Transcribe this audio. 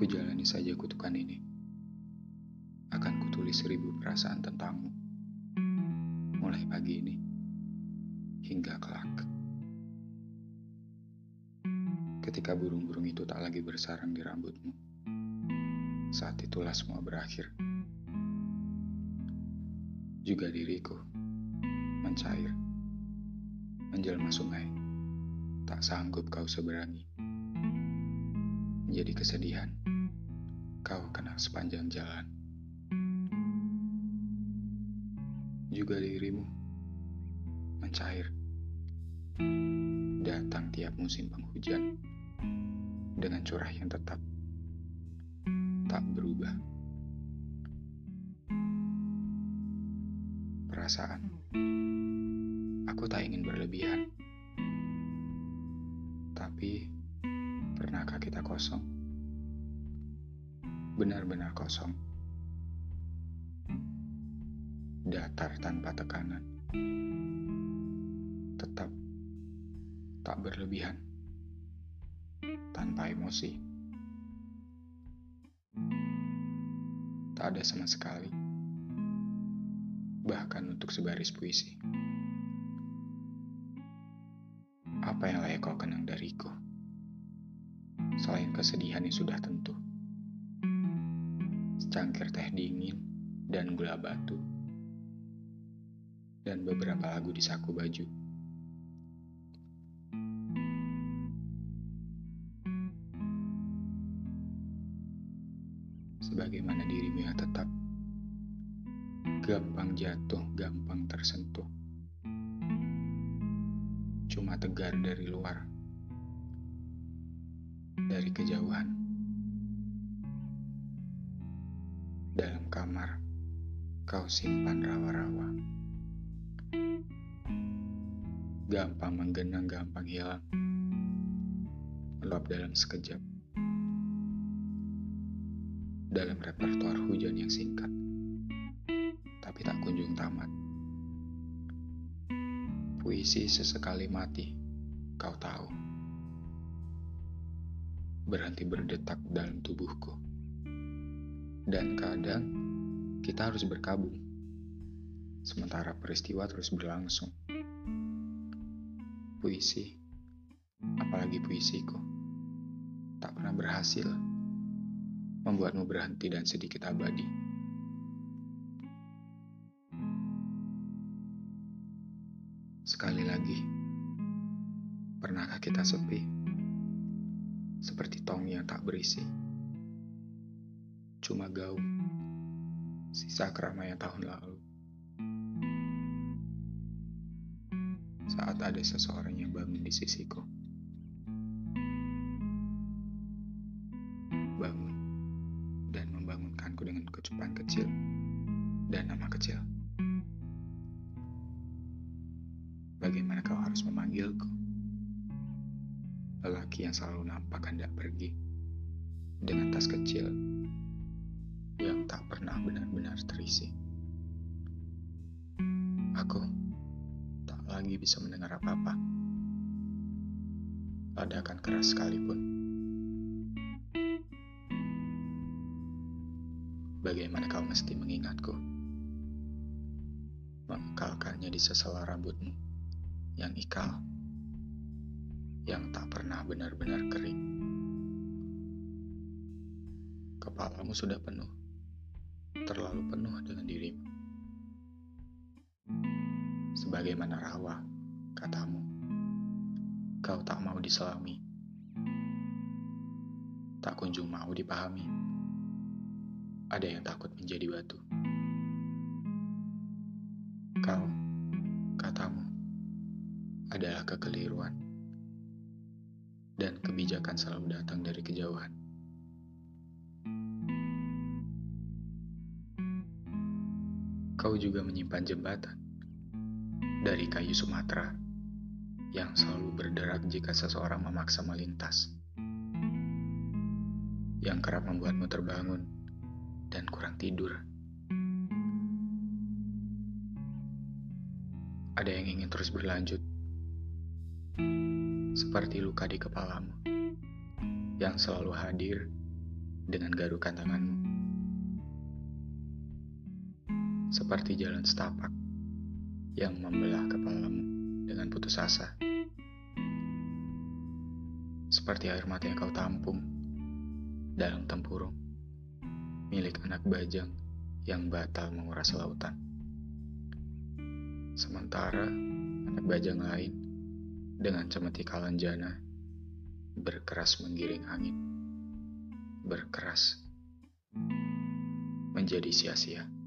Ku jalani saja kutukan ini. Akan kutulis seribu perasaan tentangmu. Mulai pagi ini hingga kelak. Ketika burung-burung itu tak lagi bersarang di rambutmu. Saat itulah semua berakhir. Juga diriku mencair, menjelma sungai. Tak sanggup kau seberangi. Menjadi kesedihan kau kenal sepanjang jalan. Juga dirimu mencair. Datang tiap musim penghujan dengan curah yang tetap tak berubah. Perasaan, aku tak ingin berlebihan. Tapi, pernahkah kita kosong? Benar-benar kosong. Datar tanpa tekanan. Tetap tak berlebihan. Tanpa emosi. Tak ada sama sekali. Bahkan untuk sebaris puisi. Apa yang layak kau kenang dariku? Selain kesedihan yang sudah tentu secangkir teh dingin dan gula batu, dan beberapa lagu di saku baju. Sebagaimana dirimu yang tetap gampang jatuh, gampang tersentuh, cuma tegar dari luar, dari kejauhan. Dalam kamar, kau simpan rawa-rawa. Gampang menggenang, gampang hilang. Meluap dalam sekejap. Dalam repertoar hujan yang singkat. Tapi tak kunjung tamat. Puisi sesekali mati, kau tahu. Berhenti berdetak dalam tubuhku dan kadang kita harus berkabung, sementara peristiwa terus berlangsung. Puisi, apalagi puisiku, tak pernah berhasil membuatmu berhenti dan sedikit abadi. Sekali lagi, pernahkah kita sepi? Seperti tong yang tak berisi cuma gaung, sisa keramaian tahun lalu. Saat ada seseorang yang bangun di sisiku. Bangun dan membangunkanku dengan kecupan kecil dan nama kecil. Bagaimana kau harus memanggilku? Lelaki yang selalu nampak hendak pergi dengan tas kecil yang tak pernah benar-benar terisi. Aku tak lagi bisa mendengar apa-apa. Ledakan keras sekalipun. Bagaimana kau mesti mengingatku? Mengekalkannya di sesela rambutmu yang ikal, yang tak pernah benar-benar kering. Kepalamu sudah penuh terlalu penuh dengan dirimu. Sebagaimana rawa, katamu, kau tak mau diselami, tak kunjung mau dipahami. Ada yang takut menjadi batu. Kau, katamu, adalah kekeliruan, dan kebijakan selalu datang dari kejauhan. Kau juga menyimpan jembatan dari kayu Sumatera yang selalu berderak jika seseorang memaksa melintas, yang kerap membuatmu terbangun dan kurang tidur. Ada yang ingin terus berlanjut, seperti luka di kepalamu yang selalu hadir dengan garukan tanganmu. Seperti jalan setapak yang membelah kepalamu dengan putus asa. Seperti air mata yang kau tampung dalam tempurung milik anak bajang yang batal menguras lautan. Sementara anak bajang lain dengan cemeti kalanjana berkeras menggiring angin. Berkeras menjadi sia-sia.